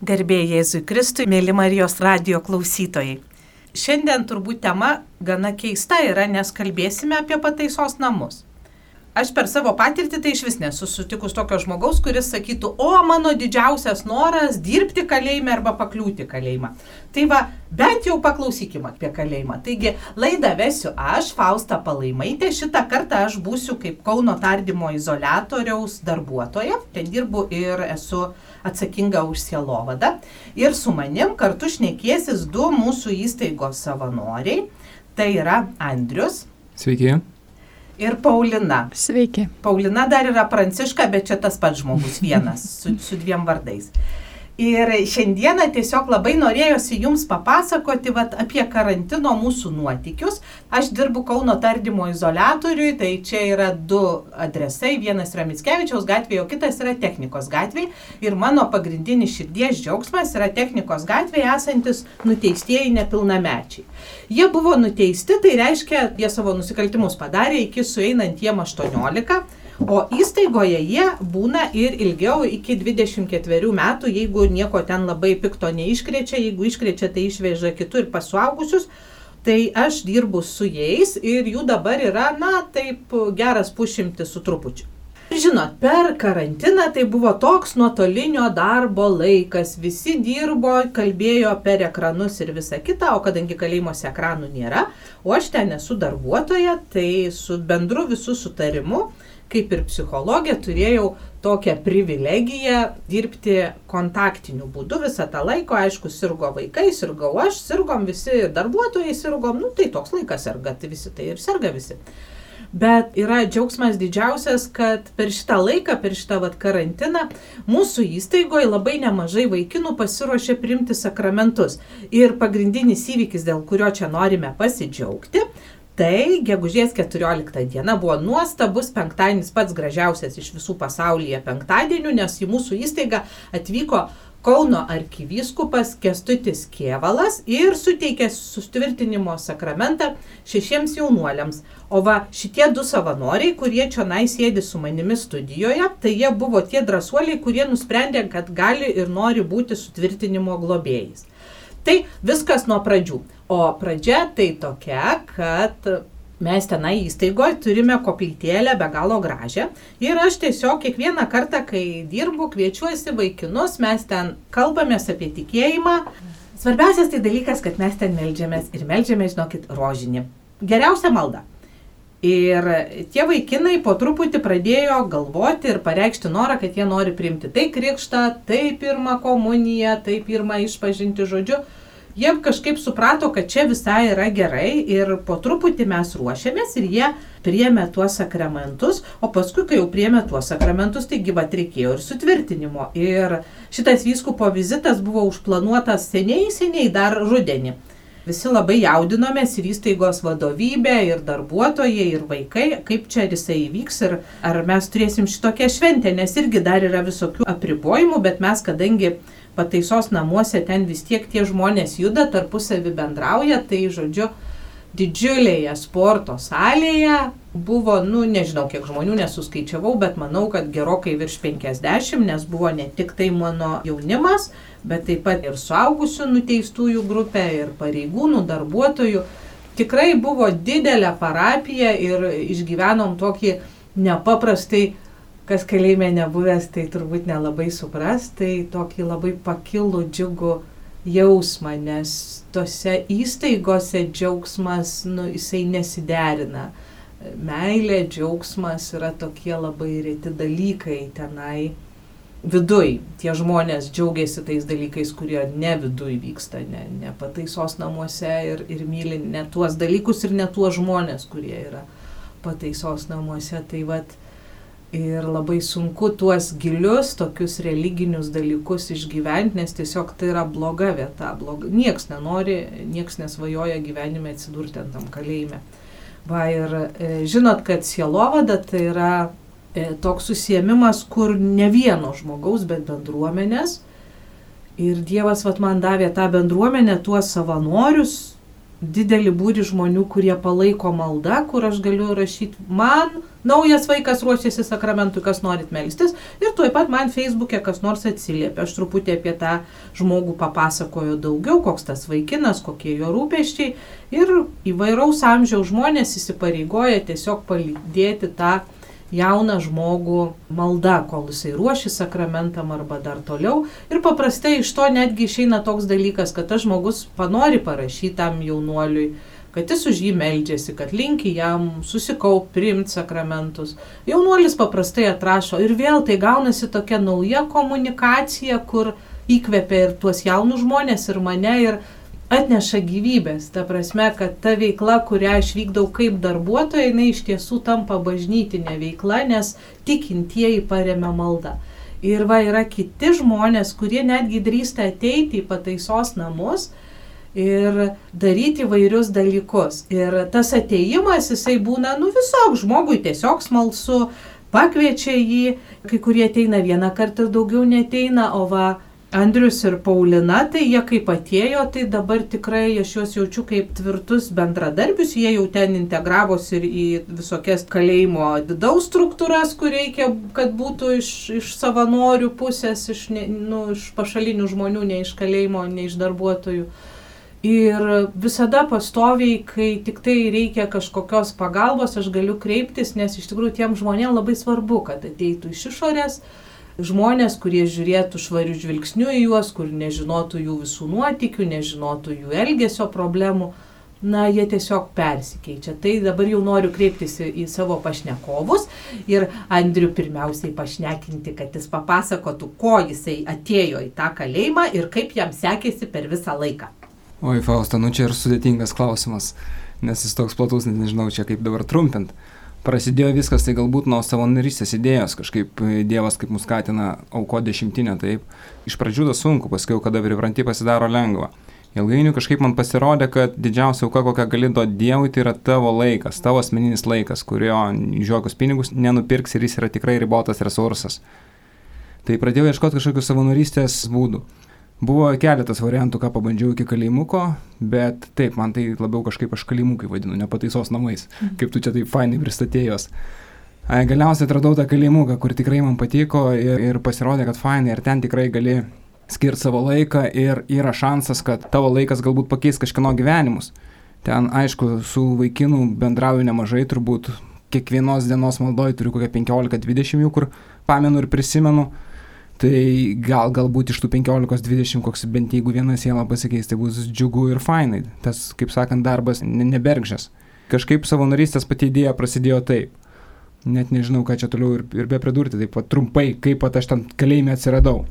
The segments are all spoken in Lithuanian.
Garbėjai Jėzui Kristui, mėly Marijos radio klausytojai. Šiandien turbūt tema gana keista yra, nes kalbėsime apie pataisos namus. Aš per savo patirtį tai iš vis nesu sutikus tokio žmogaus, kuris sakytų, o mano didžiausias noras dirbti kalėjime arba pakliūti kalėjimą. Tai va, bent jau paklausykime apie kalėjimą. Taigi, laidą vesiu aš, Fausta Palaimaitė, šitą kartą aš būsiu kaip Kauno tardymo izolatoriaus darbuotoja, ten dirbu ir esu atsakinga už sielovadą. Ir su manim kartu šnekėsis du mūsų įstaigos savanoriai. Tai yra Andrius. Sveiki ir Paulina. Sveiki. Paulina dar yra pranciška, bet čia tas pats žmogus vienas su, su dviem vardais. Ir šiandieną tiesiog labai norėjosi Jums papasakoti vat, apie karantino mūsų nuotikius. Aš dirbu Kauno tardymo izolatoriui, tai čia yra du adresai. Vienas yra Mitskevičiaus gatvėje, o kitas yra Technikos gatvėje. Ir mano pagrindinis širdies džiaugsmas yra Technikos gatvėje esantis nuteistieji nepilnamečiai. Jie buvo nuteisti, tai reiškia, jie savo nusikaltimus padarė iki sueinant jiem 18 O įstaigoje jie būna ir ilgiau iki 24 metų, jeigu nieko ten labai pikto neiškrečia, jeigu iškrečia, tai išveža kitur ir pasuaugusius. Tai aš dirbu su jais ir jų dabar yra, na, taip geras pušimti su trupučiu. Žinot, per karantiną tai buvo toks nuotolinio darbo laikas, visi dirbo, kalbėjo per ekranus ir visa kita, o kadangi kalėjimuose ekranų nėra, o aš ten esu darbuotoja, tai su bendru visų sutarimu kaip ir psichologė, turėjau tokią privilegiją dirbti kontaktiniu būdu visą tą laiką. Aišku, sirgo vaikai, sirgau aš, sirgom visi darbuotojai, sirgom, nu tai toks laikas serga, tai visi tai ir serga visi. Bet yra džiaugsmas didžiausias, kad per šitą laiką, per šitą vat, karantiną, mūsų įstaigoje labai nemažai vaikinų pasiruošė priimti sakramentus. Ir pagrindinis įvykis, dėl kurio čia norime pasidžiaugti, Tai gegužės 14 diena buvo nuostabus penktadienis, pats gražiausias iš visų pasaulyje penktadienių, nes į mūsų įstaigą atvyko Kauno arkivyskupas Kestutis Kievalas ir suteikė sustvirtinimo sakramentą šešiems jaunuoliams. O va šitie du savanoriai, kurie čia naisėdi su manimi studijoje, tai jie buvo tie drąsuoliai, kurie nusprendė, kad gali ir nori būti sutvirtinimo globėjais. Tai viskas nuo pradžių. O pradžia tai tokia, kad mes tenai įstaigoje turime koplytėlę be galo gražią ir aš tiesiog kiekvieną kartą, kai dirbu, kviečiuosi vaikinus, mes ten kalbamės apie tikėjimą. Svarbiausias tai dalykas, kad mes ten melžiamės ir melžiamės, žinokit, rožinį. Geriausia malda. Ir tie vaikinai po truputį pradėjo galvoti ir pareikšti norą, kad jie nori priimti tai krikštą, tai pirmą komuniją, tai pirmą išpažinti žodžiu jie kažkaip suprato, kad čia visai yra gerai ir po truputį mes ruošiamės ir jie priemė tuos sakramentus, o paskui, kai jau priemė tuos sakramentus, taigi va reikėjo ir sutvirtinimo. Ir šitas vyskupo vizitas buvo užplanuotas seniai, seniai dar rudenį. Visi labai jaudinomės ir įstaigos vadovybė, ir darbuotojai, ir vaikai, kaip čia jisai įvyks ir ar mes turėsim šitokią šventę, nes irgi dar yra visokių apribojimų, bet mes kadangi pataisos namuose ten vis tiek tie žmonės juda, tarpusavį bendrauja, tai žodžiu, didžiulėje sporto salėje buvo, nu nežinau kiek žmonių nesuskaičiavau, bet manau, kad gerokai virš 50, nes buvo ne tik tai mano jaunimas, bet taip pat ir suaugusių nuteistųjų grupė, ir pareigūnų, darbuotojų. Tikrai buvo didelė parapija ir išgyvenom tokį nepaprastai kas kalėjime nebuvęs, tai turbūt nelabai supras, tai tokį labai pakilų džiugų jausmą, nes tose įstaigose džiaugsmas, nu, jisai nesiderina. Meilė, džiaugsmas yra tokie labai reti dalykai tenai. Viduj tie žmonės džiaugiasi tais dalykais, kurie ne viduj vyksta, ne, ne pataisos namuose ir, ir myli ne tuos dalykus ir ne tuos žmonės, kurie yra pataisos namuose. Tai vad, Ir labai sunku tuos gilius, tokius religinius dalykus išgyventi, nes tiesiog tai yra bloga vieta. Bloga. Niekas nenori, niekas nesvajoja gyvenime atsidurti ant tam kalėjime. Va ir e, žinot, kad sielovada tai yra toks susiemimas, kur ne vieno žmogaus, bet bendruomenės. Ir Dievas vat, man davė tą bendruomenę, tuos savanorius, didelį būrį žmonių, kurie palaiko maldą, kur aš galiu rašyti, man naujas vaikas ruošiasi sakramentui, kas norit melstis. Ir tuoj pat man Facebook'e kas nors atsiliepia. Aš truputį apie tą žmogų papasakoju daugiau, koks tas vaikinas, kokie jo rūpeščiai. Ir įvairaus amžiaus žmonės įsipareigoja tiesiog palydėti tą jauną žmogų malda, kol jisai ruoši sakramentam arba dar toliau. Ir paprastai iš to netgi išeina toks dalykas, kad tas žmogus panori parašyti tam jaunuoliui, kad jis už jį meldžiasi, kad linki jam susikaup, priimti sakramentus. Jaunuolis paprastai atrašo ir vėl tai gaunasi tokia nauja komunikacija, kur įkvepia ir tuos jaunus žmonės, ir mane, ir atneša gyvybės. Ta prasme, kad ta veikla, kurią aš vykdau kaip darbuotoja, jinai iš tiesų tampa bažnytinė veikla, nes tikintieji paremia maldą. Ir va yra kiti žmonės, kurie netgi drįsta ateiti į pataisos namus ir daryti įvairius dalykus. Ir tas ateimas, jisai būna, nu visok žmogui tiesiog smalsu, pakviečia jį, kai kurie ateina vieną kartą ir daugiau neteina, o va Andrius ir Paulina, tai jie kaip atėjo, tai dabar tikrai aš juos jaučiu kaip tvirtus bendradarbius, jie jau ten integravosi ir į visokias kalėjimo vidaus struktūras, kur reikia, kad būtų iš, iš savanorių pusės, iš, ne, nu, iš pašalinių žmonių, ne iš kalėjimo, ne iš darbuotojų. Ir visada pastoviai, kai tik tai reikia kažkokios pagalbos, aš galiu kreiptis, nes iš tikrųjų tiem žmonėms labai svarbu, kad ateitų iš išorės žmonės, kurie žiūrėtų švarių žvilgsnių į juos, kur nežinotų jų visų nuotikių, nežinotų jų elgesio problemų, na, jie tiesiog persikeičia. Tai dabar jau noriu kreiptis į, į savo pašnekovus ir Andriu pirmiausiai pašnekinti, kad jis papasakotų, ko jisai atėjo į tą kalėjimą ir kaip jam sekėsi per visą laiką. Oi, Fausta, nu čia ir sudėtingas klausimas, nes jis toks platus, net nežinau čia kaip dabar trumpint prasidėjo viskas tai galbūt nuo savanorystės idėjos, kažkaip e, Dievas kaip mus skatina auko dešimtinę, taip. Iš pradžių tas sunku, paskui, kada pripranti, pasidaro lengva. Ilgainiui kažkaip man pasirodė, kad didžiausia auka, kokią gali duoti Dievui, tai yra tavo laikas, tavo asmeninis laikas, kurio jokius pinigus nenupirks ir jis yra tikrai ribotas resursas. Tai pradėjau ieškoti kažkokių savanorystės būdų. Buvo keletas variantų, ką pabandžiau iki kalėjimuko, bet taip, man tai labiau kažkaip aš kalėjimukai vadinu, ne pataisos namais, mhm. kaip tu čia taip fainai pristatėjos. Galiausiai atradau tą kalėjimuką, kur tikrai man patiko ir, ir pasirodė, kad fainai ir ten tikrai gali skirti savo laiką ir yra šansas, kad tavo laikas galbūt pakeis kažkieno gyvenimus. Ten, aišku, su vaikinu bendrauju nemažai, turbūt kiekvienos dienos maldoje turiu kokią 15-20 jų, kur pamenu ir prisimenu. Tai gal galbūt iš tų 15-20 koks bent jeigu viena siela pasikeis, tai bus džiugu ir fainai. Tas, kaip sakant, darbas nebergžės. Kažkaip savanorystės pati idėja prasidėjo taip. Net nežinau, ką čia toliau ir, ir be pridurti, taip pat trumpai, kaip pat aš ten kalėjime atsiradau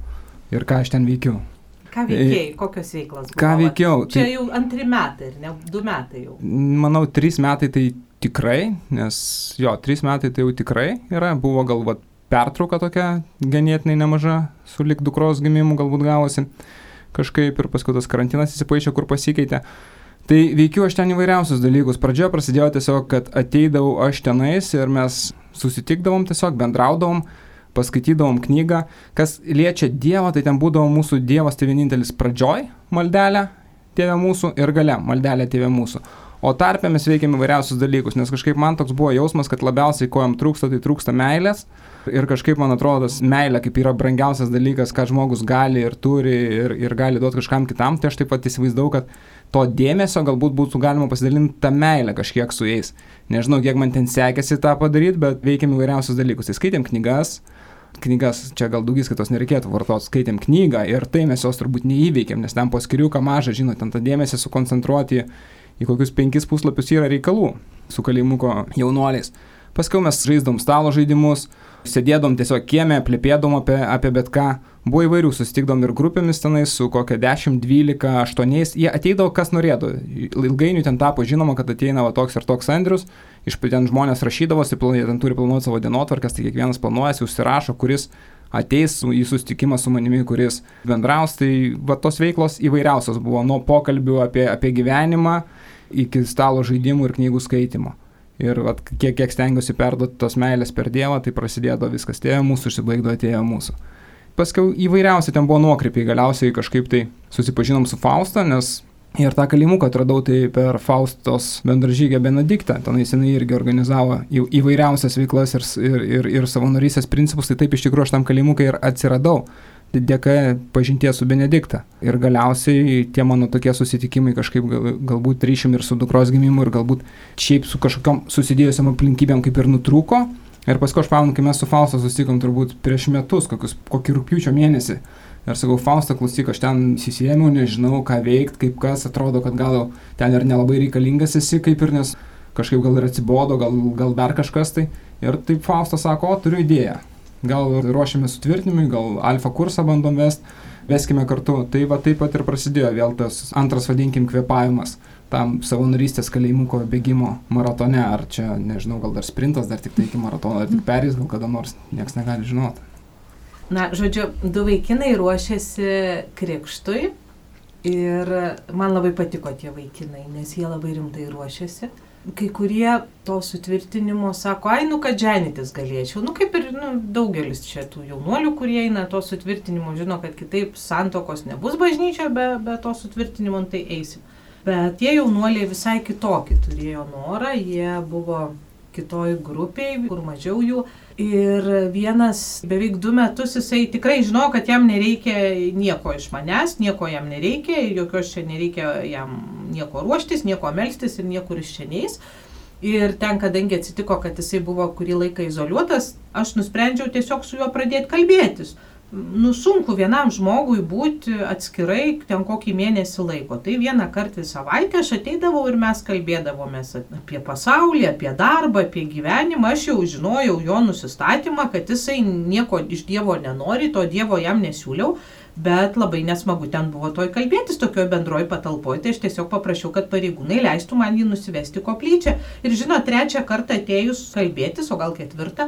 ir ką aš ten veikiu. Ką veikiai, kokios veiklos? Buvo? Ką veikiau? Čia tai, jau antri metai, ne du metai jau. Manau, trys metai tai tikrai, nes jo, trys metai tai jau tikrai yra, buvo galvat pertrauka tokia ganėtinai nemaža, su lik dukros gimimu galbūt gavosi kažkaip ir paskui tas karantinas įsipaišė, kur pasikeitė. Tai veikiu aš ten įvairiausius dalykus. Pradžioje prasidėjo tiesiog, kad ateidavau aš tenais ir mes susitikdavom tiesiog, bendraudavom, paskaitydavom knygą. Kas liečia Dievą, tai ten būdavo mūsų Dievas tai vienintelis pradžioj maldelė, tėvė mūsų ir gale maldelė tėvė mūsų. O tarpę mes veikiam įvairiausius dalykus, nes kažkaip man toks buvo jausmas, kad labiausiai ko jam trūksta, tai trūksta meilės. Ir kažkaip man atrodo, meilė kaip yra brangiausias dalykas, ką žmogus gali ir turi ir, ir gali duoti kažkam kitam, tai aš taip pat įsivaizdavau, kad to dėmesio galbūt būtų galima pasidalinti tą meilę kažkiek su jais. Nežinau, kiek man ten sekėsi tą padaryti, bet veikiam įvairiausius dalykus. Tai skaitėm knygas, knygas, čia gal daugiskaitos nereikėtų vartoti, skaitėm knygą ir tai mes jos turbūt neįveikėm, nes ten po skiriuką mažą, žinot, ten tą dėmesį sukoncentruoti į kokius penkis puslapius yra reikalų su kalimuko jaunuoliais. Paskiau mes žaisdom stalo žaidimus, sėdėdom tiesiog kiemė, plėpėdom apie, apie bet ką. Buvo įvairių, susitikdom ir grupėmis tenais su kokia 10, 12, 8, jie ateidavo kas norėtų. Ilgainiui ten tapo žinoma, kad ateina va toks ir toks Andrius, iš ten žmonės rašydavosi, jie ten turi planuoti savo dienotvarkas, tai kiekvienas planuojasi, užsirašo, kuris ateis į susitikimą su manimi, kuris bendraus. Tai va tos veiklos įvairiausios buvo, nuo pokalbių apie, apie gyvenimą iki stalo žaidimų ir knygų skaitimo. Ir vat, kiek, kiek stengiuosi perduoti tos meilės per Dievą, tai prasidėjo viskas tėvė mūsų, užsibaigdo atėjo mūsų. Paskiau įvairiausi ten buvo nuokrypiai, galiausiai kažkaip tai susipažinom su Fausta, nes Ir tą kalimuką atradau tai per Faustos bendražygę Benediktą. Tenais jinai irgi organizavo į, įvairiausias veiklas ir, ir, ir, ir savanorysės principus. Tai taip iš tikrųjų aš tam kalimukai ir atsiradau dėka pažinties su Benedikta. Ir galiausiai tie mano tokie susitikimai kažkaip gal, galbūt ryšim ir su dukros gimimu ir galbūt šiaip su kažkokiam susidėjusiam aplinkybėm kaip ir nutrūko. Ir paskui aš pamenu, kai mes su Fausto susitikom turbūt prieš metus, kokius, kokį rūpiučio mėnesį. Ir sakau, Fausta, klausyk, aš ten įsisėmiau, nežinau, ką veikti, kaip kas, atrodo, kad gal ten ir nelabai reikalingas esi, kaip ir nes kažkaip gal ir atsibodo, gal, gal dar kažkas tai. Ir taip Fausta sako, o turiu idėją. Gal ruošiame sutvirtinimui, gal alfa kursą bandom vest, veskime kartu. Tai va taip pat ir prasidėjo vėl tas antras, vadinkim, kvepavimas tam savanorystės kalėjimuko bėgimo maratone, ar čia, nežinau, gal dar sprintas, dar tik tai iki maratono, ar tik perės, gal kada nors, niekas negali žinoti. Na, žodžiu, du vaikinai ruošiasi krikštui ir man labai patiko tie vaikinai, nes jie labai rimtai ruošiasi. Kai kurie to sutvirtinimo sako, ai, nu, kad dženytis galėčiau. Nu, kaip ir nu, daugelis čia tų jaunuolių, kurie eina to sutvirtinimo, žino, kad kitaip santokos nebus bažnyčia, be, be to sutvirtinimo, nu, tai eisim. Bet tie jaunuoliai visai kitokį turėjo norą, jie buvo kitoj grupiai, kur mažiau jų Ir vienas beveik du metus jisai tikrai žinojo, kad jam nereikia nieko iš manęs, nieko jam nereikia, jokios čia nereikia jam nieko ruoštis, nieko melstis ir niekur iš čia neis. Ir ten, kadangi atsitiko, kad jisai buvo kurį laiką izoliuotas, aš nusprendžiau tiesiog su juo pradėti kalbėtis nu, sunku vienam žmogui būti atskirai ten kokį mėnesį laiko. Tai vieną kartą į savaitę aš ateidavau ir mes kalbėdavomės apie pasaulį, apie darbą, apie gyvenimą. Aš jau žinojau jo nusistatymą, kad jisai nieko iš Dievo nenori, to Dievo jam nesiūliau. Bet labai nesmagu ten buvo toj kalbėtis tokioje bendroje patalpoje, tai aš tiesiog paprašiau, kad pareigūnai leistų man jį nusivesti koplyčią. Ir žinot, trečią kartą atėjus kalbėtis, o gal ketvirtą,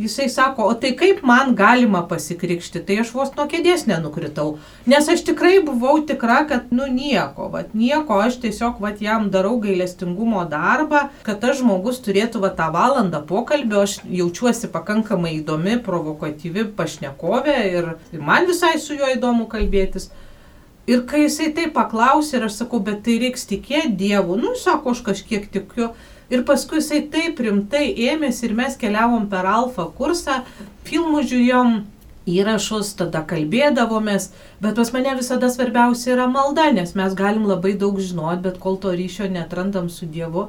Jisai sako, o tai kaip man galima pasikrikšti, tai aš vos nuo kėdės nenukritau. Nes aš tikrai buvau tikra, kad nu nieko, vat nieko, aš tiesiog vat jam darau gailestingumo darbą, kad tas žmogus turėtų vat tą valandą pokalbio, aš jaučiuosi pakankamai įdomi, provokatyvi pašnekovė ir, man visai su juo įdomu kalbėtis. Ir kai jisai tai paklausė ir aš sakau, bet tai reiks tikėti Dievu, nu, sako, aš kažkiek tikiu. Ir paskui jisai taip rimtai ėmėsi ir mes keliavom per alfa kursą, filmų žiūrėjom, įrašus, tada kalbėdavomės, bet pas mane visada svarbiausia yra malda, nes mes galim labai daug žinot, bet kol to ryšio netrandam su Dievu,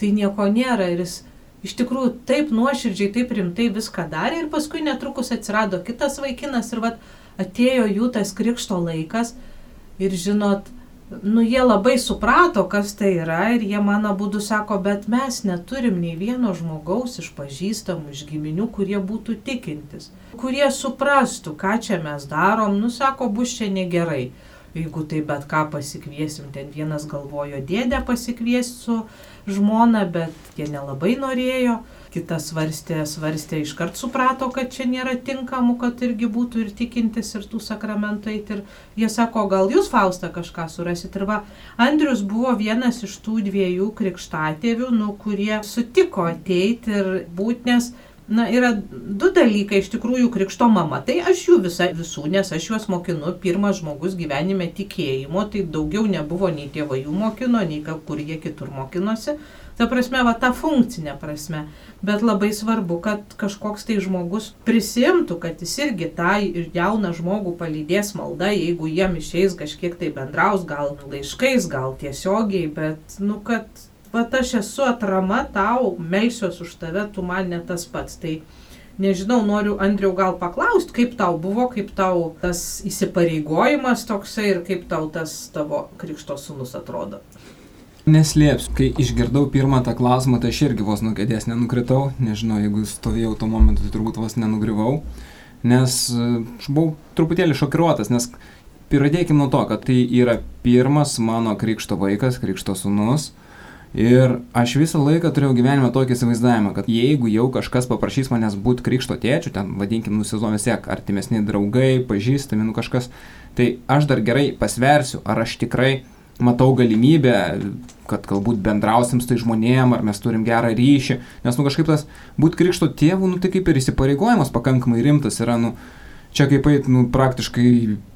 tai nieko nėra. Ir jis iš tikrųjų taip nuoširdžiai, taip rimtai viską darė ir paskui netrukus atsirado kitas vaikinas ir vat atėjo jų tas krikšto laikas ir žinot, nu, jie labai suprato, kas tai yra ir jie mano būdu sako, bet mes neturim nei vieno žmogaus iš pažįstamų, iš giminių, kurie būtų tikintis, kurie suprastų, ką čia mes darom, nu, sako, bus čia negerai. Jeigu tai bet ką pasikviesim, ten vienas galvojo dėdę pasikviesiu žmoną, bet jie nelabai norėjo kitas svarstė, svarstė, iškart suprato, kad čia nėra tinkamų, kad irgi būtų ir tikintis, ir tų sakramentų eiti. Ir jie sako, gal jūs Faustą kažką surasit. Ir va, Andrius buvo vienas iš tų dviejų krikštatėvių, nu, kurie sutiko ateiti ir būti, nes Na, yra du dalykai iš tikrųjų krikšto mama. Tai aš jų visa, visų, nes aš juos mokinu, pirmas žmogus gyvenime tikėjimo, tai daugiau nebuvo nei tėvai jų mokino, nei kur jie kitur mokinosi. Ta prasme, va ta funkcinė prasme. Bet labai svarbu, kad kažkoks tai žmogus prisimtų, kad jis irgi tą jauną žmogų palydės malda, jeigu jiem išeis kažkiek tai bendraus, gal laiškais, gal tiesiogiai, bet, nu, kad, va aš esu atrama tau, melsiuos už tave, tu man ne tas pats. Tai nežinau, noriu Andriau gal paklausti, kaip tau buvo, kaip tau tas įsipareigojimas toksai ir kaip tau tas tavo krikšto sunus atrodo. Neslėpsiu, kai išgirdau pirmą tą klausimą, tai aš irgi vos nukėdės nenukritau, nežinau, jeigu stovėjau tuo momentu, tai turbūt vos nenugriuvau, nes e, aš buvau truputėlį šokiruotas, nes pradėkime nuo to, kad tai yra pirmas mano krikšto vaikas, krikšto sunus. Ir aš visą laiką turėjau gyvenime tokį įsivaizdavimą, kad jeigu jau kažkas paprašys manęs būti krikšto tėčiu, ten vadinkim, nusizomės tiek, artimesni draugai, pažįstami, nu kažkas, tai aš dar gerai pasversiu, ar aš tikrai matau galimybę, kad galbūt bendrausim su tai žmonėm, ar mes turim gerą ryšį, nes nu kažkaip tas būti krikšto tėvų, nu tai kaip ir įsipareigojimas pakankamai rimtas yra, nu čia kaip eit, nu praktiškai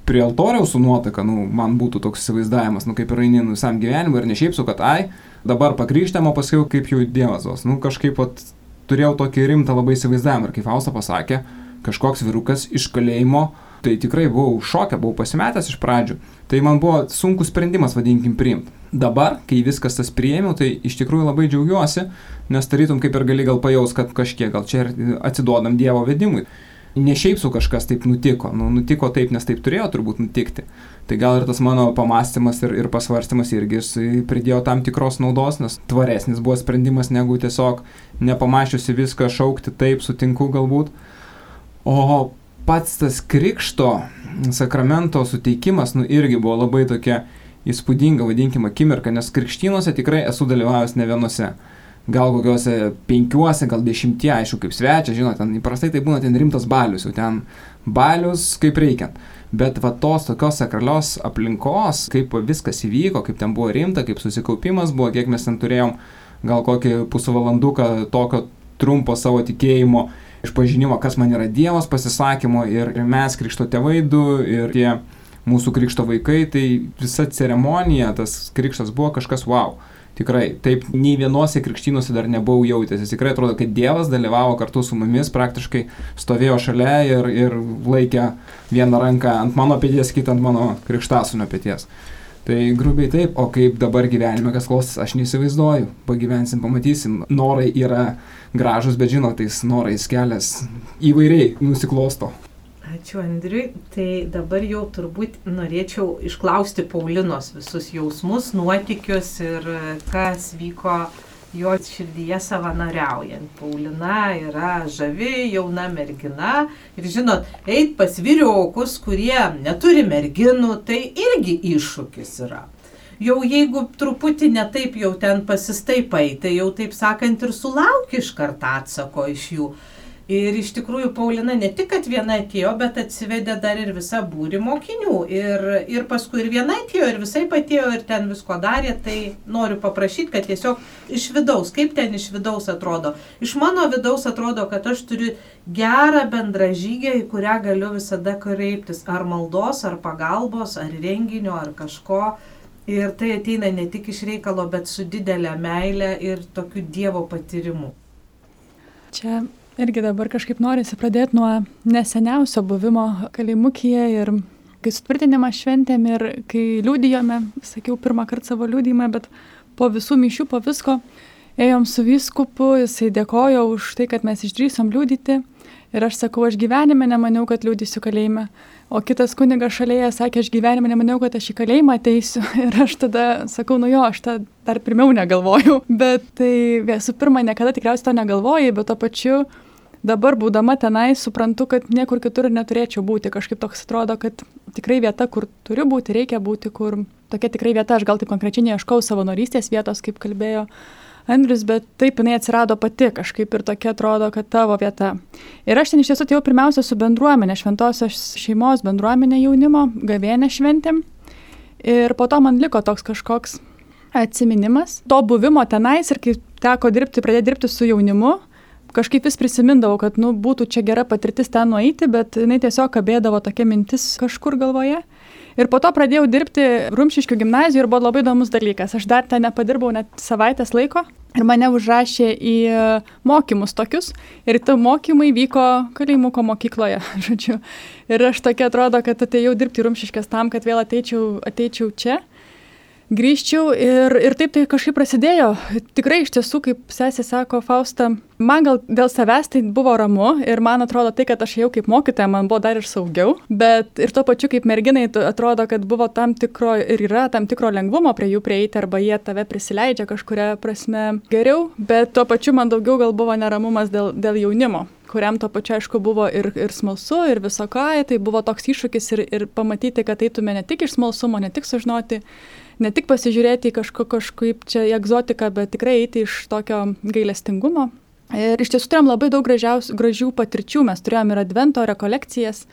prie altoriaus su nuotaka, nu, man būtų toks įsivaizdavimas, nu, kaip ir eini nu, visam gyvenimui ir ne šiaip su, kad ai, dabar pakrykštėm, o paskui kaip jau Dievas duos. Nu, kažkaip pat turėjau tokį rimtą labai įsivaizdavimą ir kaip Fausta pasakė, kažkoks virukas iš kalėjimo, tai tikrai buvau šokę, buvau pasimetęs iš pradžių. Tai man buvo sunkus sprendimas, vadinkim, priimti. Dabar, kai viskas tas priėmiau, tai iš tikrųjų labai džiaugiuosi, nes tarytum kaip ir gali gal pajaus, kad kažkiek gal čia ir atsiduodam Dievo vedimui ne šiaip su kažkas taip nutiko, nu, nutiko taip, nes taip turėjo turbūt nutikti. Tai gal ir tas mano pamastymas ir, ir pasvarstymas irgi pridėjo tam tikros naudos, nes tvaresnis buvo sprendimas negu tiesiog nepamašiusi viską šaukti taip, sutinku galbūt. O pats tas krikšto sakramento suteikimas, nu irgi buvo labai tokia įspūdinga, vadinkime, akimirka, nes krikštynuose tikrai esu dalyvavęs ne vienose gal kokiuose penkiuose, gal dešimtie, aišku, kaip svečias, žinot, ten įprastai tai būna ten rimtas balius, jau ten balius kaip reikiant. Bet va tos tokios sakralios aplinkos, kaip viskas įvyko, kaip ten buvo rimta, kaip susikaupimas buvo, kiek mes ten turėjom, gal kokį pusvalanduką tokio trumpo savo tikėjimo išpažinimo, kas man yra Dievas pasisakymo ir, mes krikšto tėvai du ir tie mūsų krikšto vaikai, tai visa ceremonija, tas krikštas buvo kažkas wow. Tikrai, taip, nei vienose krikštynuose dar nebuvau jautęs. Jis tikrai atrodo, kad Dievas dalyvavo kartu su mumis, praktiškai stovėjo šalia ir, ir laikė vieną ranką ant mano pėties, kitą ant mano krikštasunio pėties. Tai grubiai taip, o kaip dabar gyvenime kas klostys, aš neįsivaizduoju. Pagyvensim, pamatysim. Norai yra gražus, bet žinot, tais norais kelias įvairiai nusiklosto. Ačiū Andriui. Tai dabar jau turbūt norėčiau išklausti Paulinos visus jausmus, nuotikius ir kas vyko jo širdyje savanoriaujant. Paulina yra žavi, jauna mergina ir žinot, eit pas vyriokus, kurie neturi merginų, tai irgi iššūkis yra. Jau jeigu truputį netaip jau ten pasistaipai, tai jau taip sakant ir sulauki iš karto atsako iš jų. Ir iš tikrųjų Paulina ne tik, kad viena atėjo, bet atsivedė dar ir visą būrį mokinių. Ir, ir paskui ir viena atėjo, ir visai patėjo, ir ten visko darė. Tai noriu paprašyti, kad tiesiog iš vidaus, kaip ten iš vidaus atrodo. Iš mano vidaus atrodo, kad aš turiu gerą bendražygę, į kurią galiu visada kreiptis. Ar maldos, ar pagalbos, ar renginio, ar kažko. Ir tai ateina ne tik iš reikalo, bet su didelė meile ir tokiu Dievo patyrimu. Čia irgi dabar kažkaip norisi pradėti nuo neseniausio buvimo kalimukyje ir kai sutvirtinimą šventėm ir kai liūdijome, sakiau pirmą kartą savo liūdimą, bet po visų mišių, po visko, ėjom su vyskupu, jisai dėkojo už tai, kad mes išdrysom liūdyti. Ir aš sakau, aš gyvenime nemaniau, kad liūdysiu kalėjime. O kitas kunigas šalia sakė, aš gyvenime nemaniau, kad aš į kalėjimą ateisiu. Ir aš tada sakau, nu jo, aš tą dar pirmiau negalvojau. Bet tai visų pirma, niekada tikriausiai to negalvojai, bet to pačiu dabar būdama tenai suprantu, kad niekur kitur neturėčiau būti. Kažkaip toks atrodo, kad tikrai vieta, kur turiu būti, reikia būti, kur tokia tikrai vieta, aš gal taip konkrečiai neieškau savanorystės vietos, kaip kalbėjo Andrius, bet taip jinai atsirado pati kažkaip ir tokia atrodo, kad tavo vieta. Ir aš ten iš tiesų atėjau pirmiausia su bendruomenė, šventosios šeimos bendruomenė jaunimo, gavėnė šventėm. Ir po to man liko toks kažkoks atsiminimas to buvimo tenais ir kai teko dirbti, pradėti dirbti su jaunimu, kažkaip vis prisimindavau, kad, nu, būtų čia gera patirtis ten nueiti, bet jinai tiesiog kabėdavo tokia mintis kažkur galvoje. Ir po to pradėjau dirbti Rumšiškių gimnazijoje ir buvo labai įdomus dalykas. Aš dar ten nepadirbau net savaitės laiko ir mane užrašė į mokymus tokius. Ir tie mokymai vyko kalėjimuko mokykloje, žodžiu. Ir aš tokia atrodo, kad atėjau dirbti Rumšiškės tam, kad vėl ateičiau, ateičiau čia grįžčiau ir, ir taip tai kažkaip prasidėjo. Tikrai iš tiesų, kaip sesė sako Fausta, man gal dėl savęs tai buvo ramu ir man atrodo tai, kad aš jau kaip mokytoja, man buvo dar ir saugiau, bet ir tuo pačiu kaip merginai atrodo, kad buvo tam tikro ir yra tam tikro lengvumo prie jų prieiti arba jie tave prisileidžia kažkuria prasme geriau, bet tuo pačiu man daugiau gal buvo neramumas dėl, dėl jaunimo kuriam to pačiu aišku buvo ir, ir smalsu, ir viso ką, tai buvo toks iššūkis ir, ir pamatyti, kad eitume ne tik iš smalsumo, ne tik sužinoti ne tik pasižiūrėti į kažko, kažkaip čia egzotiką, bet tikrai eiti iš tokio gailestingumo. Ir iš tiesų turėjom labai daug gražių patirčių, mes turėjom ir advento rekolekcijas,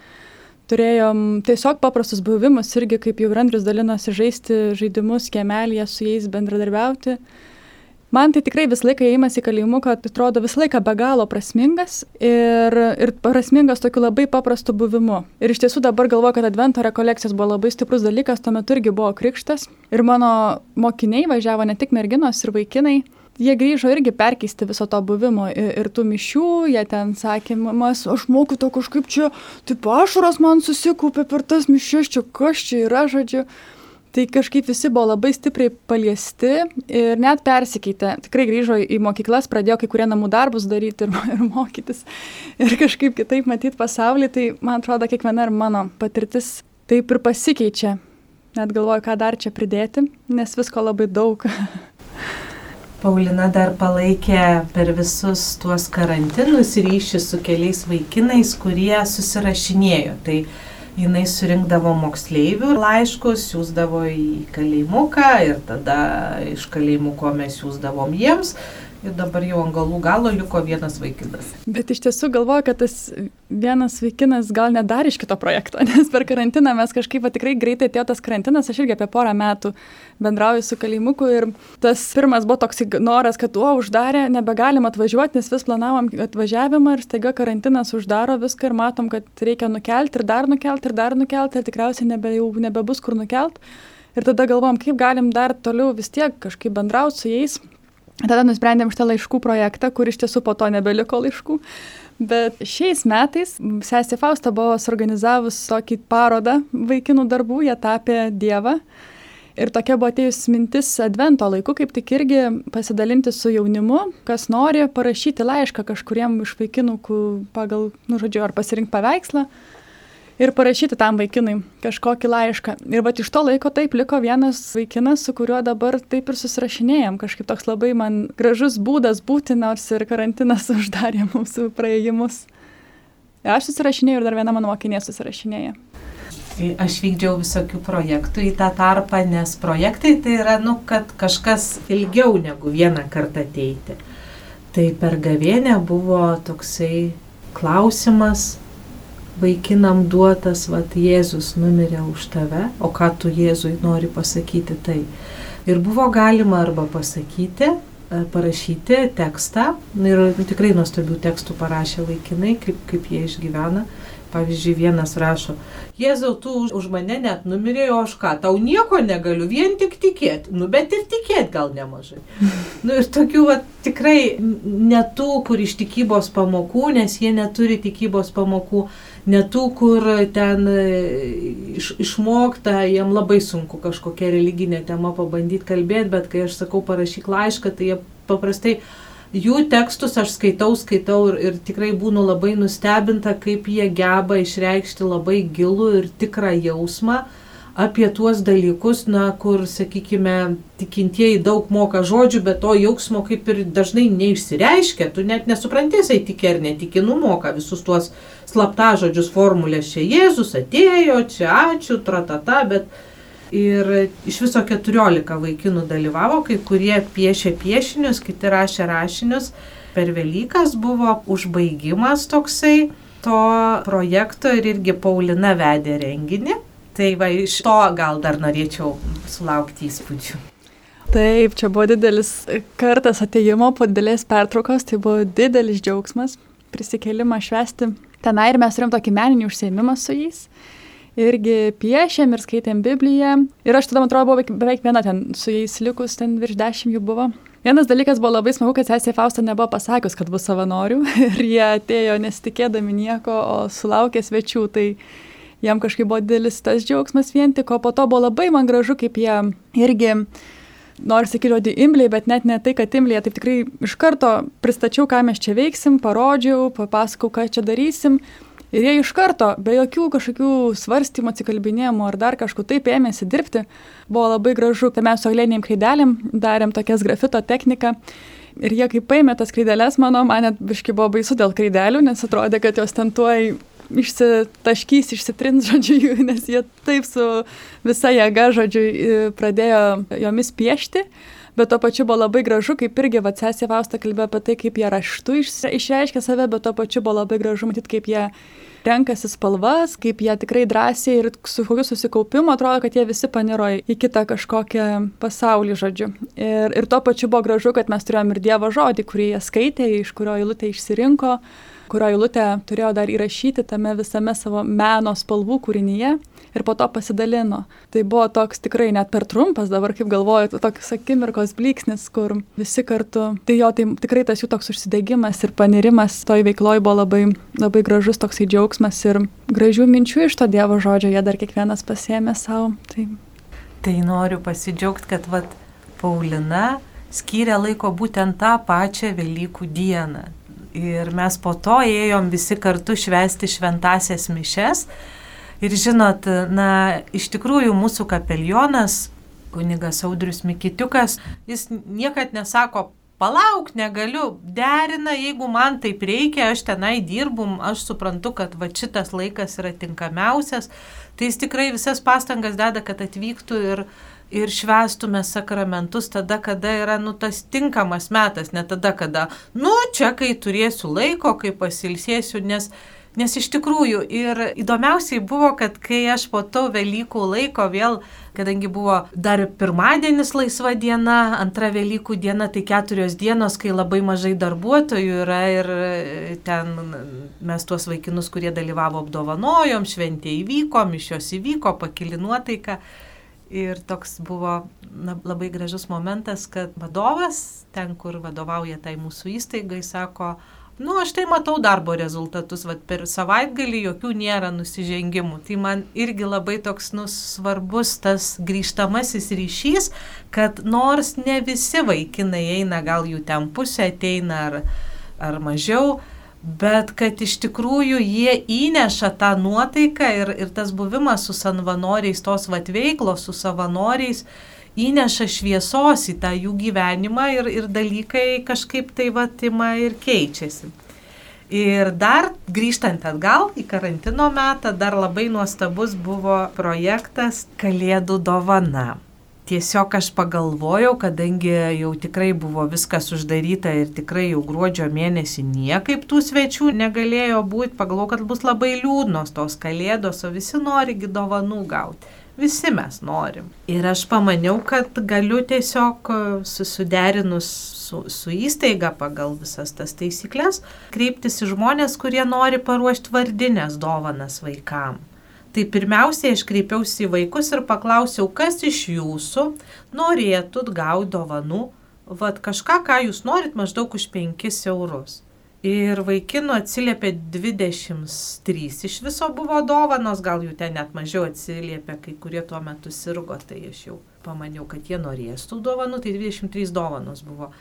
turėjom tiesiog paprastus buvimus irgi, kaip jau Andrius dalinosi, žaisti žaidimus, kemelėje su jais bendradarbiauti. Man tai tikrai visą laiką įėjimas į kalėjimuką atrodo visą laiką be galo prasmingas ir, ir prasmingas tokiu labai paprastu buvimu. Ir iš tiesų dabar galvoju, kad advento rekolekcijos buvo labai stiprus dalykas, tuo metu irgi buvo krikštas. Ir mano mokiniai važiavo ne tik merginos ir vaikinai. Jie grįžo irgi perkeisti viso to buvimo ir, ir tų mišių, jie ten sakė, mas, aš moku to kažkaip čia, taip ašaros man susikūpė per tas mišias, čia kas čia yra, žodžiu. Tai kažkaip visi buvo labai stipriai paliesti ir net persikeitė. Tikrai grįžo į mokyklas, pradėjo kai kurie namų darbus daryti ir, ir mokytis. Ir kažkaip kitaip matyti pasaulį. Tai man atrodo, kiekviena ir mano patirtis taip ir pasikeičia. Net galvoju, ką dar čia pridėti, nes visko labai daug. Paulina dar palaikė per visus tuos karantinus ryšį su keliais vaikinais, kurie susirašinėjo. Tai jinai surinkdavo moksleivių laiškus, siūsdavo į kalėjimuką ir tada iš kalėjimuko mes siūsdavom jiems ir dabar jau ant galų galo liko vienas vaikinas. Bet iš tiesų galvoju, kad tas vienas vaikinas gal net dar iš kito projekto, nes per karantiną mes kažkaip tikrai greitai atėjo tas karantinas, aš irgi apie porą metų bendrauju su kalėjimuku ir tas pirmas buvo toks noras, kad, o, uždarė, nebegalim atvažiuoti, nes vis planavom atvažiavimą ir staiga karantinas uždaro viską ir matom, kad reikia nukelti ir dar nukelti ir dar nukelti ir tikriausiai nebe, jau nebebus kur nukelti. Ir tada galvom, kaip galim dar toliau vis tiek kažkaip bendrauti su jais, Tada nusprendėm šitą laiškų projektą, kur iš tiesų po to nebeliko laiškų. Bet šiais metais sesė Fausta buvo suorganizavus tokį parodą vaikinų darbų, jie tapė Dievą. Ir tokia buvo atėjus mintis advento laiku, kaip tik irgi pasidalinti su jaunimu, kas nori parašyti laišką kažkuriem iš vaikinų pagal, nu, žodžiu, ar pasirinkti paveikslą, ir parašyti tam vaikinui kažkokį laišką. Ir va iš to laiko taip liko vienas vaikinas, su kuriuo dabar taip ir susirašinėjom. Kažkaip toks labai man gražus būdas būti, nors ir karantinas uždarė mūsų praėjimus. Aš susirašinėjau ir dar viena mano mokinė susirašinėja. Aš vykdžiau visokių projektų į tą tarpą, nes projektai tai yra, nu, kad kažkas ilgiau negu vieną kartą ateiti. Tai per gavienę buvo toksai klausimas, vaikinam duotas, vad Jėzus numirė už tave, o ką tu Jėzui nori pasakyti tai. Ir buvo galima arba pasakyti, e, parašyti tekstą, ir tikrai nuostabių tekstų parašė vaikinai, kaip, kaip jie išgyvena. Pavyzdžiui, vienas rašo, Jėzau, tu už mane net numirėjai, o aš ką, tau nieko negaliu, vien tik tikėti. Nu, bet ir tikėti gal nemažai. Nu, ir tokių va, tikrai netų, kur iš tikybos pamokų, nes jie neturi tikybos pamokų ne tų, kur ten e, iš, išmokta, jiem labai sunku kažkokia religinė tema pabandyti kalbėti, bet kai aš sakau parašyk laišką, tai jie paprastai jų tekstus aš skaitau, skaitau ir, ir tikrai būnu labai nustebinta, kaip jie geba išreikšti labai gilų ir tikrą jausmą apie tuos dalykus, na, kur, sakykime, tikintieji daug moka žodžių, bet to jausmo kaip ir dažnai neišsireiškia, tu net nesupranti, jisai tiki ar netiki, numoka visus tuos slapta žodžius formulės, čia Jėzus atėjo, čia ačiū, tratata, bet ir iš viso 14 vaikinų dalyvavo, kai kurie piešė piešinius, kiti rašė rašinius. Per Velykas buvo užbaigimas toksai to projekto ir irgi Paulina vedė renginį. Tai va iš to gal dar norėčiau sulaukti įspūdžių. Taip, čia buvo didelis kartas ateimo po didelės pertraukos, tai buvo didelis džiaugsmas prisikelimą švesti tenai ir mes turėjom tokį meninį užsiemimą su jais. Irgi piešėm ir skaitėm Bibliją. Ir aš tada, man atrodo, buvau beveik viena ten su jais likus, ten virš dešimt jų buvo. Vienas dalykas buvo labai smagu, kad sesė Fausta nebuvo pasakius, kad bus savanorių ir jie atėjo nesitikėdami nieko, o sulaukė svečių. Tai jam kažkaip buvo didelis tas džiaugsmas vien tik, o po to buvo labai man gražu, kaip jie irgi, noriu sakyti žodį imbliai, bet net ne tai, kad imbliai, taip tikrai iš karto pristačiau, ką mes čia veiksim, parodžiau, papasakau, ką čia darysim. Ir jie iš karto, be jokių kažkokių svarstymų, atsikalbinėjimų ar dar kažkur taip ėmėsi dirbti, buvo labai gražu. Tai mes su aulėnėm kreidelėm darėm tokias grafito techniką. Ir jie kaip paėmė tas kreidelės, mano, man net biški buvo baisu dėl kreidelių, nes atrodė, kad jos ten tuoj išsitaškys, išsitrins, žodžiu, nes jie taip su visa jėga, žodžiu, pradėjo jomis piešti. Bet tuo pačiu buvo labai gražu, kaip irgi Vatsesė Vausta kalbėjo apie tai, kaip jie raštu išreiškia save, bet tuo pačiu buvo labai gražu matyti, kaip jie renkasi spalvas, kaip jie tikrai drąsiai ir su kokiu susikaupimu atrodo, kad jie visi paniro į kitą kažkokią pasaulį, žodžiu. Ir, ir tuo pačiu buvo gražu, kad mes turėjom ir Dievo žodį, kurį jie skaitė, iš kurio eilutė išsirinko kurio eilutę turėjo dar įrašyti tame visame savo meno spalvų kūrinyje ir po to pasidalino. Tai buvo toks tikrai net per trumpas, dabar kaip galvoju, toks akimirkos blyksnis, kur visi kartu. Tai jo, tai tikrai tas jų toks užsidegimas ir panirimas toj veikloj buvo labai, labai gražus toksai džiaugsmas ir gražių minčių iš to Dievo žodžio jie dar kiekvienas pasėmė savo. Tai... tai noriu pasidžiaugti, kad vat, Paulina skyrė laiko būtent tą pačią Velykų dieną. Ir mes po to ėjom visi kartu švesti šventasias mišes. Ir žinot, na, iš tikrųjų mūsų kapelionas, kunigas Audrius Mikitiukas, jis niekad nesako, palauk, negaliu, derina, jeigu man taip reikia, aš tenai dirbum, aš suprantu, kad va šitas laikas yra tinkamiausias, tai jis tikrai visas pastangas deda, kad atvyktų ir, ir švestume sakramentus tada, kada yra nu, tas tinkamas metas, ne tada, kada, nu, čia kai turėsiu laiko, kai pasilsėsiu, nes Nes iš tikrųjų ir įdomiausiai buvo, kad kai aš po to Velykų laiko vėl, kadangi buvo dar pirmadienis laisva diena, antra Velykų diena, tai keturios dienos, kai labai mažai darbuotojų yra ir ten mes tuos vaikinus, kurie dalyvavo apdovanojom, šventė įvyko, mišios įvyko, pakili nuotaika. Ir toks buvo na, labai gražus momentas, kad vadovas, ten, kur vadovauja tai mūsų įstaigai, sako, nu, aš tai matau darbo rezultatus, vad per savaitgalį jokių nėra nusižengimų. Tai man irgi labai toks nu, svarbus tas grįžtamasis ryšys, kad nors ne visi vaikinai eina, gal jų ten pusė ateina ar, ar mažiau, bet kad iš tikrųjų jie įneša tą nuotaiką ir, ir tas buvimas su savanoriais, tos vatveiklos su savanoriais, įneša šviesos į tą jų gyvenimą ir, ir dalykai kažkaip tai vatima ir keičiasi. Ir dar grįžtant atgal į karantino metą, dar labai nuostabus buvo projektas Kalėdų dovana tiesiog aš pagalvojau, kadangi jau tikrai buvo viskas uždaryta ir tikrai jau gruodžio mėnesį niekaip tų svečių negalėjo būti, pagalvojau, kad bus labai liūdnos tos kalėdos, o visi norigi dovanų gauti. Visi mes norim. Ir aš pamaniau, kad galiu tiesiog susiderinus su, su įstaiga pagal visas tas taisyklės kreiptis į žmonės, kurie nori paruošti vardinės dovanas vaikams. Tai pirmiausiai aš kreipiausi į vaikus ir paklausiau, kas iš jūsų norėtų gauti dovanų, vad kažką, ką jūs norit maždaug už 5 eurus. Ir vaikinų atsiliepė 23 iš viso buvo dovanos, gal jų ten net mažiau atsiliepė, kai kurie tuo metu sirgo, tai aš jau pamaniau, kad jie norės tų dovanų, tai 23 dovanos buvo.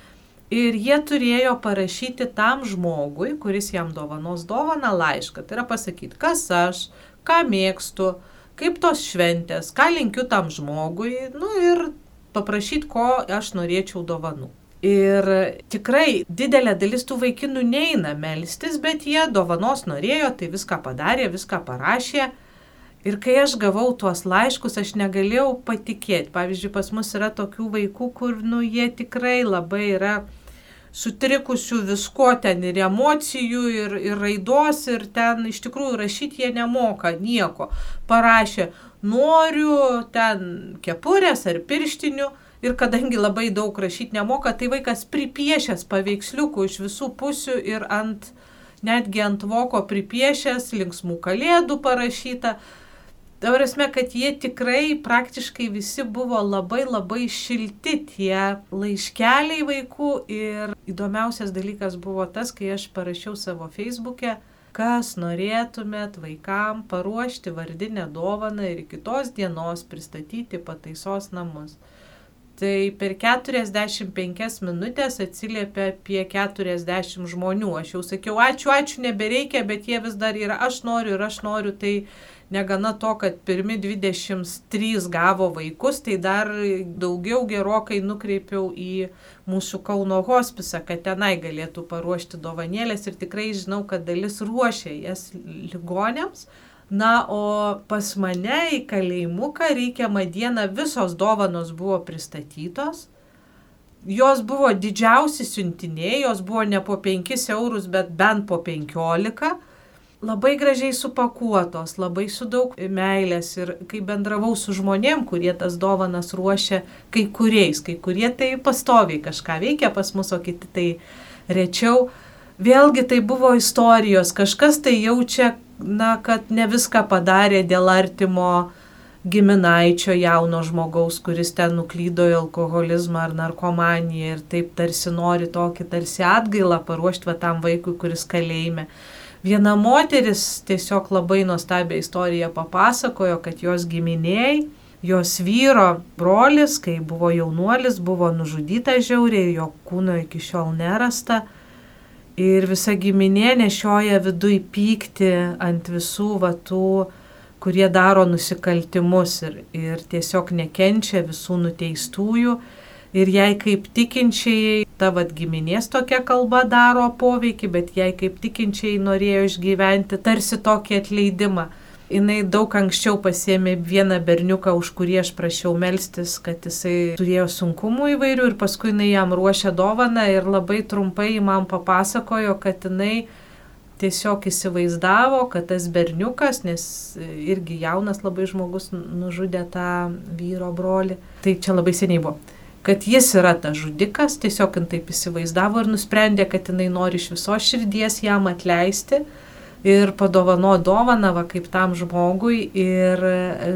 Ir jie turėjo parašyti tam žmogui, kuris jam dovanos dovaną laišką. Tai yra pasakyti, kas aš, ką mėgstu, kaip tos šventės, ką linkiu tam žmogui, nu ir paprašyti, ko aš norėčiau dovanų. Ir tikrai didelė dalis tų vaikinų neina melstis, bet jie dovanos norėjo, tai viską padarė, viską parašė. Ir kai aš gavau tuos laiškus, aš negalėjau patikėti. Pavyzdžiui, pas mus yra tokių vaikų, kur, nu, jie tikrai labai yra sutrikusių visko ten ir emocijų, ir, ir raidos, ir ten iš tikrųjų rašyti jie nemoka nieko. Parašė, noriu ten kepurės ar pirštinių. Ir kadangi labai daug rašyti nemoka, tai vaikas pripiešęs paveiksliukų iš visų pusių ir ant, netgi ant voko pripiešęs linksmų kalėdų parašyta. Ta prasme, kad jie tikrai praktiškai visi buvo labai labai šilti tie laiškeliai vaikų ir įdomiausias dalykas buvo tas, kai aš parašiau savo feisbuke, kas norėtumėt vaikam paruošti vardinę dovaną ir kitos dienos pristatyti pataisos namus. Tai per 45 minutės atsiliepia apie 40 žmonių. Aš jau sakiau, ačiū, ačiū, nebereikia, bet jie vis dar yra, aš noriu ir aš noriu. Tai negana to, kad pirmi 23 gavo vaikus, tai dar daugiau gerokai nukreipiau į mūsų Kauno hospisą, kad tenai galėtų paruošti dovanėlės ir tikrai žinau, kad dalis ruošia jas ligonėms. Na, o pas mane į kalėjimuką reikiamą dieną visos dovanos buvo pristatytos. jos buvo didžiausi siuntiniai, jos buvo ne po 5 eurus, bet bent po 15 labai gražiai supakuotos, labai su daug meilės ir kai bendravau su žmonėm, kurie tas dovanas ruošia, kai kuriais, kai kurie tai pastoviai kažką veikia pas mus, o kiti tai rečiau. Vėlgi tai buvo istorijos, kažkas tai jaučia, na, kad ne viską padarė dėl artimo giminaičio jauno žmogaus, kuris ten nuklydo į alkoholizmą ar narkomaniją ir taip tarsi nori tokį tarsi atgailą paruošti va tam vaikui, kuris kalėjime. Viena moteris tiesiog labai nuostabią istoriją papasakojo, kad jos giminiai, jos vyro brolis, kai buvo jaunuolis, buvo nužudyta žiauriai, jo kūno iki šiol nerasta. Ir visa giminė nešioja viduje pykti ant visų vatų, kurie daro nusikaltimus ir, ir tiesiog nekenčia visų nuteistųjų. Ir jei kaip tikinčiai, ta vad giminės tokia kalba daro poveikį, bet jei kaip tikinčiai norėjo išgyventi tarsi tokį atleidimą. Jis daug anksčiau pasėmė vieną berniuką, už kurį aš prašiau melstis, kad jisai turėjo sunkumų įvairių ir paskui jinai jam ruošė dovaną ir labai trumpai man papasakojo, kad jinai tiesiog įsivaizdavo, kad tas berniukas, nes irgi jaunas labai žmogus nužudė tą vyro brolį, tai čia labai seniai buvo kad jis yra tas žudikas, tiesiog jin taip įsivaizdavo ir nusprendė, kad jinai nori iš viso širdies jam atleisti ir padovano dovaną va kaip tam žmogui ir,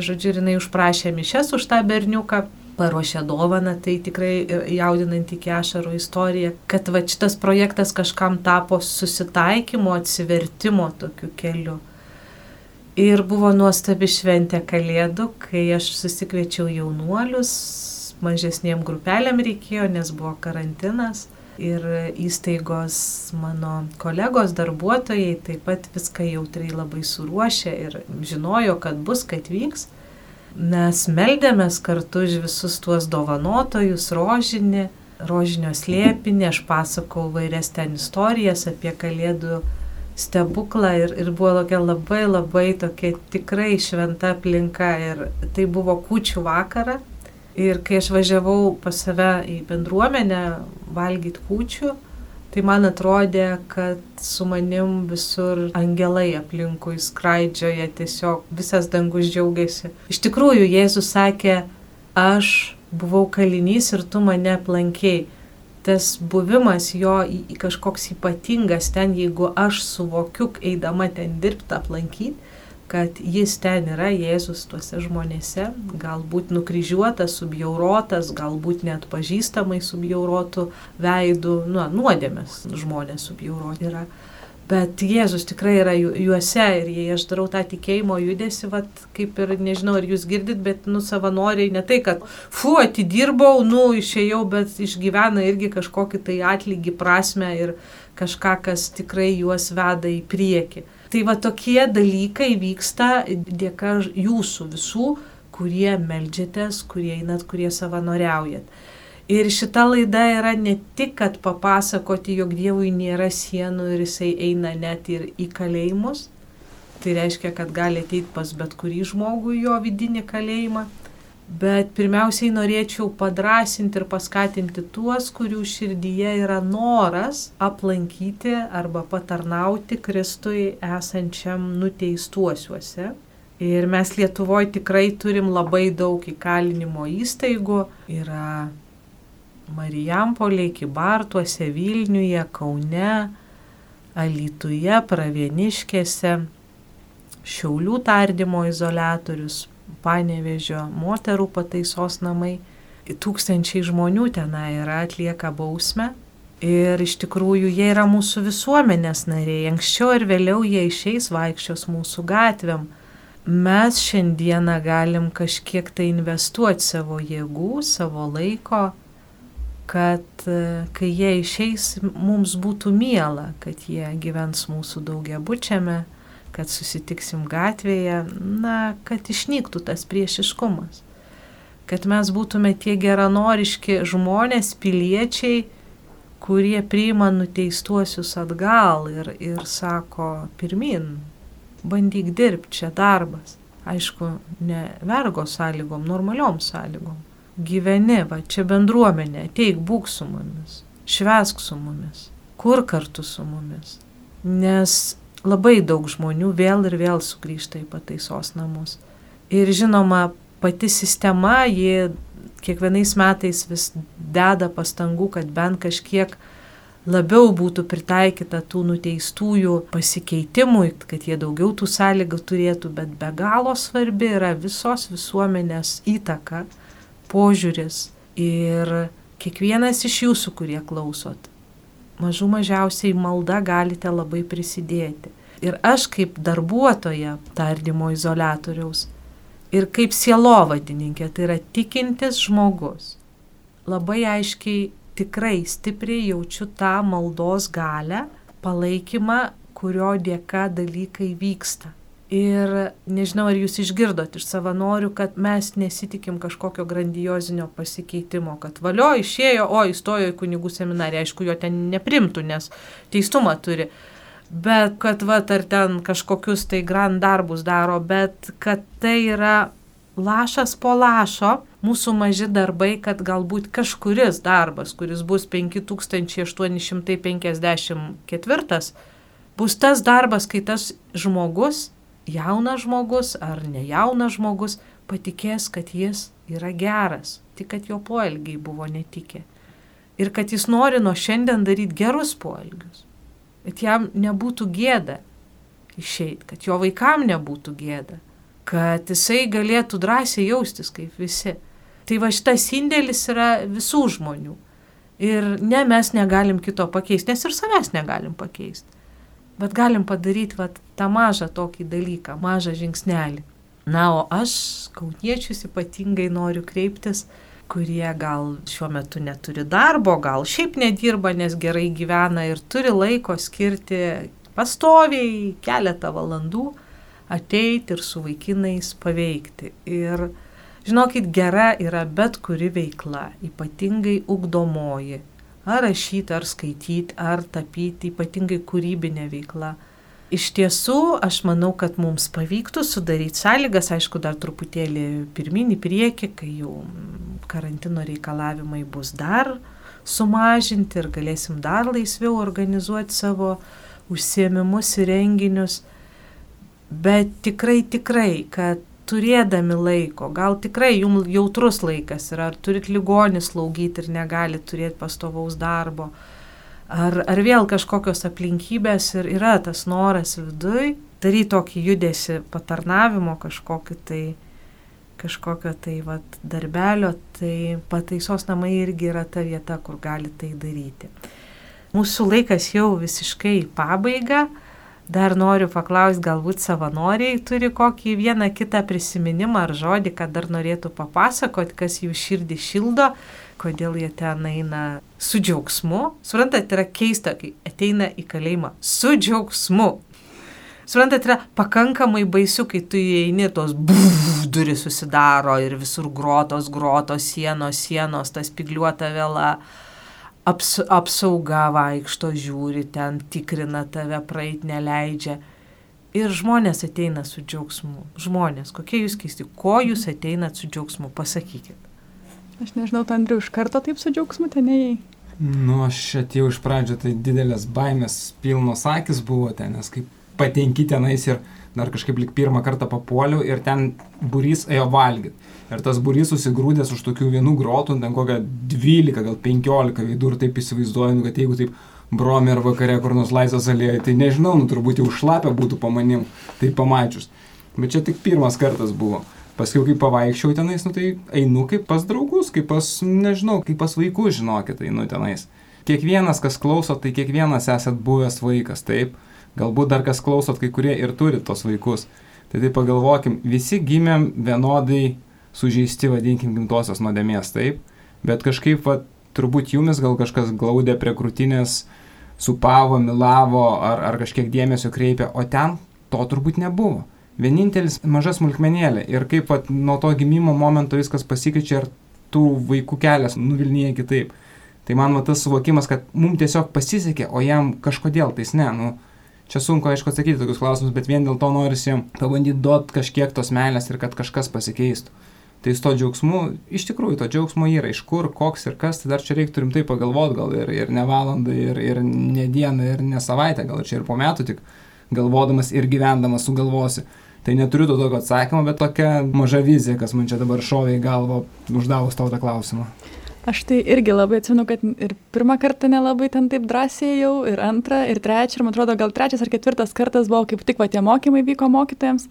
žodžiu, jinai užprašė mišes už tą berniuką, paruošė dovaną, tai tikrai jaudinanti iki ašarų istorija, kad va šitas projektas kažkam tapo susitaikymo, atsivertimo tokiu keliu. Ir buvo nuostabi šventė Kalėdų, kai aš susikviečiau jaunuolius, mažesniem grupelėm reikėjo, nes buvo karantinas. Ir įstaigos mano kolegos, darbuotojai taip pat viską jautriai labai suruošė ir žinojo, kad bus, kad vyks. Mes meldėmės kartu už visus tuos dovanotojus, rožinį, rožinio slėpinį, aš pasakau vairias ten istorijas apie kalėdų stebuklą ir, ir buvo tokia labai labai tokia tikrai šventa aplinka ir tai buvo kučių vakarą Ir kai aš važiavau pas save į bendruomenę valgyti kūčių, tai man atrodė, kad su manim visur angelai aplinkui skraidžioja, tiesiog visas dangus džiaugiasi. Iš tikrųjų, Jėzus sakė, aš buvau kalinys ir tu mane aplankiai. Tas buvimas jo kažkoks ypatingas ten, jeigu aš suvokiu, eidama ten dirbti, aplankyti, kad jis ten yra, Jėzus tuose žmonėse, galbūt nukryžiuotas, subjaurotas, galbūt net pažįstamai subjaurotų veidų, nu, nuodėmės žmonės subjauroti yra. Bet Jėzus tikrai yra juose ir jei aš darau tą tikėjimo judesi, vat, kaip ir nežinau, ar jūs girdit, bet, nu, savanoriai ne tai, kad, fu, atidirbau, nu, išėjau, bet išgyvena irgi kažkokį tai atlygį prasme ir kažką, kas tikrai juos veda į priekį. Tai va tokie dalykai vyksta dėka jūsų visų, kurie melžiatės, kurie einat, kurie savanoriaujat. Ir šita laida yra ne tik, kad papasakoti, jog Dievui nėra sienų ir jisai eina net ir į kalėjimus. Tai reiškia, kad gali ateiti pas bet kurį žmogų jo vidinį kalėjimą. Bet pirmiausiai norėčiau padrasinti ir paskatinti tuos, kurių širdyje yra noras aplankyti arba patarnauti Kristui esančiam nuteistuosiuose. Ir mes Lietuvoje tikrai turim labai daug įkalinimo įstaigų. Yra Marijampolė, Kibartuose, Vilniuje, Kaune, Alituje, Pravieniškėse, Šiaulių tardymo izolatorius, Panevežio moterų pataisos namai. Tūkstančiai žmonių tenai yra atlieka bausmę. Ir iš tikrųjų jie yra mūsų visuomenės nariai. Anksčiau ir vėliau jie išeis vaikščios mūsų gatvėm. Mes šiandieną galim kažkiek tai investuoti savo jėgų, savo laiko, kad e, kai jie išeis, mums būtų miela, kad jie gyvens mūsų daugiabučiame, kad susitiksim gatvėje, na, kad išnyktų tas priešiškumas. Kad mes būtume tie geranoriški žmonės, piliečiai, kurie priima nuteistuosius atgal ir, ir sako, pirmin, bandyk dirbti, čia darbas. Aišku, ne vergo sąlygom, normaliom sąlygom, gyveni, va čia bendruomenė, ateik, būk su mumis, švesk su mumis, kur kartu su mumis. Nes labai daug žmonių vėl ir vėl sugrįžta į pataisos namus. Ir žinoma, pati sistema, ji kiekvienais metais vis deda pastangų, kad bent kažkiek labiau būtų pritaikyta tų nuteistųjų pasikeitimui, kad jie daugiau tų sąlygų turėtų, bet be galo svarbi yra visos visuomenės įtaka, požiūris ir kiekvienas iš jūsų, kurie klausot, mažų mažiausiai malda galite labai prisidėti. Ir aš kaip darbuotoja tardymo izolatoriaus ir kaip sielovadininkė, tai yra tikintis žmogus, labai aiškiai, tikrai stipriai jaučiu tą maldos galę, palaikymą, kurio dėka dalykai vyksta. Ir nežinau, ar jūs išgirdot iš savanorių, kad mes nesitikim kažkokio grandiozinio pasikeitimo, kad valio išėjo, o įstojo į kunigų seminariją, aišku, jo ten neprimtų, nes teistumą turi. Bet kad va, ar ten kažkokius tai grand darbus daro, bet kad tai yra lašas po lašo, mūsų maži darbai, kad galbūt kažkuris darbas, kuris bus 5854, bus tas darbas, kai tas žmogus, jaunas žmogus ar nejaunas žmogus, patikės, kad jis yra geras, tik kad jo poelgiai buvo netikė. Ir kad jis nori nuo šiandien daryti gerus poelgius. Kad jam nebūtų gėda išeiti, kad jo vaikam nebūtų gėda kad jisai galėtų drąsiai jaustis kaip visi. Tai va šitas indėlis yra visų žmonių. Ir ne mes negalim kito pakeisti, nes ir savęs negalim pakeisti. Bet galim padaryti va, tą mažą tokį dalyką, mažą žingsnelį. Na, o aš kauniečius ypatingai noriu kreiptis, kurie gal šiuo metu neturi darbo, gal šiaip nedirba, nes gerai gyvena ir turi laiko skirti pastoviai keletą valandų ateiti ir su vaikinais paveikti. Ir žinokit, gera yra bet kuri veikla, ypatingai ugdomoji. Ar rašyti, ar skaityti, ar tapyti, ypatingai kūrybinė veikla. Iš tiesų, aš manau, kad mums pavyktų sudaryti sąlygas, aišku, dar truputėlį pirmin į priekį, kai jau karantino reikalavimai bus dar sumažinti ir galėsim dar laisviau organizuoti savo užsiemimus ir renginius bet tikrai, tikrai, kad turėdami laiko, gal tikrai jums jautrus laikas yra, ar turit ligonį slaugyti ir negali turėti pastovaus darbo, ar, ar vėl kažkokios aplinkybės ir yra tas noras viduj, daryti tokį judesi patarnavimo kažkokį tai kažkokio tai vat, darbelio, tai pataisos namai irgi yra ta vieta, kur gali tai daryti. Mūsų laikas jau visiškai į pabaigą. Dar noriu paklausti, galbūt savanoriai turi kokį vieną kitą prisiminimą ar žodį, kad dar norėtų papasakoti, kas jų širdį šildo, kodėl jie ten eina su džiaugsmu. Suprantat, yra keista, kai ateina į kalėjimą su džiaugsmu. Suprantat, yra pakankamai baisu, kai tu įeini, tos buf, duris susidaro ir visur grotos, grotos, sienos, sienos, tas pigliuota vėla aps, apsauga vaikšto, žiūri ten, tikrina tave, praeit neleidžia. Ir žmonės ateina su džiaugsmu. Žmonės, kokie jūs keisti, ko jūs ateinat su džiaugsmu, pasakykit. Aš nežinau, Andriu, iš karto taip su džiaugsmu ten neėjai. Nu, aš atėjau iš pradžio, tai didelės baimės pilnos akis buvo ten, nes kaip patenki tenais ir dar kažkaip lik pirmą kartą papuoliau ir ten burys ėjo valgyti. Ir tas burys susigrūdęs už tokių vienų grotų, ten kokią 12, gal 15 veidų ir taip įsivaizduoju, nu, kad jeigu taip bromė ar vakare kur nors laisvas alėja, tai nežinau, nu turbūt jau šlapia būtų pamanim, tai pamačius. Bet čia tik pirmas kartas buvo. Paskui, kai pavaikščiau tenais, nu tai einu kaip pas draugus, kaip pas, nežinau, kaip pas vaikus, žinokit, einu tenais. Kiekvienas, kas klauso, tai kiekvienas esat buvęs vaikas, taip. Galbūt dar kas klausot, kai kurie ir turi tos vaikus. Tai tai pagalvokim, visi gimėm vienodai sužeisti, vadinkim, gimtosios nuodėmės, taip. Bet kažkaip, va, turbūt jumis gal kažkas glaudė prie krūtinės, supavo, milavo ar, ar kažkiek dėmesio kreipė, o ten to turbūt nebuvo. Vienintelis mažas smulkmenėlė ir kaip va, nuo to gimimo momento viskas pasikeičia ir tų vaikų kelias nuvilnyja kitaip. Tai man va tas suvokimas, kad mums tiesiog pasisekė, o jam kažkodėl tais ne. Nu, Čia sunku, aišku, atsakyti tokius klausimus, bet vien dėl to norisi pabandyti duoti kažkiek tos meilės ir kad kažkas pasikeistų. Tai su to džiaugsmu, iš tikrųjų, to džiaugsmo yra, iš kur, koks ir kas, tai dar čia reiktų rimtai pagalvoti, gal ir, ir ne valandą, ir, ir ne dieną, ir ne savaitę, gal čia ir po metų tik galvodamas ir gyvendamas sugalvosi. Tai neturiu to tokio atsakymo, bet tokia maža vizija, kas man čia dabar šovė į galvą, uždavus tau tą klausimą. Aš tai irgi labai atsimenu, kad ir pirmą kartą nelabai ten taip drąsiai jau, ir antrą, ir trečią, ir man atrodo, gal trečias ar ketvirtas kartas buvo, kaip tik va tie mokymai vyko mokytojams.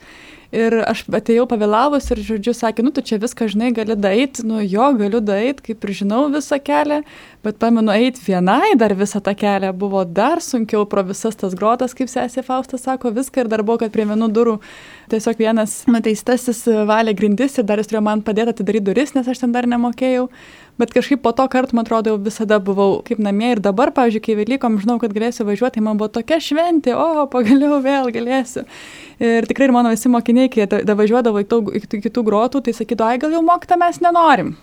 Ir aš atėjau pavėlavus ir, žodžiu, sakė, nu, tu čia viską žinai, gali dait, nu, jo, galiu dait, kaip ir žinau visą kelią, bet pamenu, eit vienai dar visą tą kelią buvo dar sunkiau pro visas tas grotas, kaip sesė Faustas sako, viską ir dar buvo, kad prie vienų durų tiesiog vienas nuteistasis valė grindis ir dar jis turėjo man padėti atidaryti duris, nes aš ten dar nemokėjau. Bet kažkaip po to kartu, man atrodo, jau visada buvau kaip namie ir dabar, pavyzdžiui, kai Velykom žinau, kad galėsiu važiuoti, tai man buvo tokia šventė, o pagaliau vėl galėsiu. Ir tikrai ir mano visi mokiniai, kai da važiuodavo iki kitų grotų, tai sakydavo, ai gal jau mokytą mes nenorim.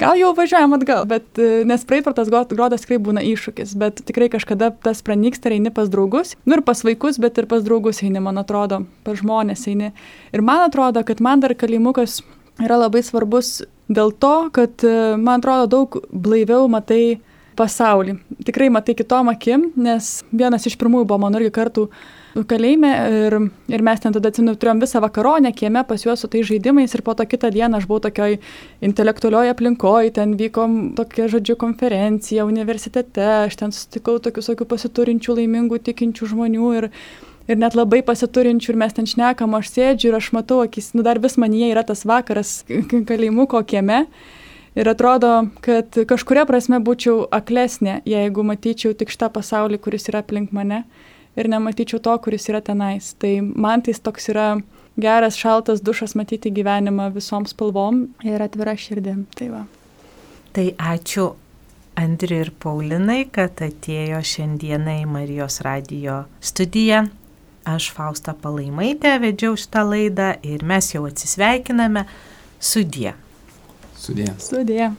Gal jau važiuojam atgal, bet e, nes praeit per tas grodas tikrai būna iššūkis, bet tikrai kažkada tas pranyksta ir eini pas draugus, nu ir pas vaikus, bet ir pas draugus eini, man atrodo, pas žmonės eini. Ir man atrodo, kad man dar kalimukas yra labai svarbus dėl to, kad, e, man atrodo, daug blaiviau matai pasaulį. Tikrai matai kitom akim, nes vienas iš pirmųjų buvo mano irgi kartų kalėjime ir, ir mes ten tada atsimenu, turėjom visą vakaronę kieme pas juos su tais žaidimais ir po to kitą dieną aš buvau tokioj intelektualioje aplinkoje, ten vykom tokia, žodžiu, konferencija universitete, aš ten susitikau tokių tokių pasiturinčių, laimingų, tikinčių žmonių ir, ir net labai pasiturinčių ir mes ten šnekam, aš sėdžiu ir aš matau, akis, nu dar vis manyje yra tas vakaras kalėjimuko kieme. Ir atrodo, kad kažkuria prasme būčiau aklesnė, jeigu matyčiau tik šitą pasaulį, kuris yra aplink mane ir nematyčiau to, kuris yra tenais. Tai man tai toks yra geras, šaltas dušas matyti gyvenimą visom spalvom ir atvira širdim. Tai, va. tai ačiū Andriu ir Paulinai, kad atėjo šiandieną į Marijos radio studiją. Aš Fausta Palaimaitė vedžiau šitą laidą ir mes jau atsisveikiname. Sudie. Sudie. Sudie.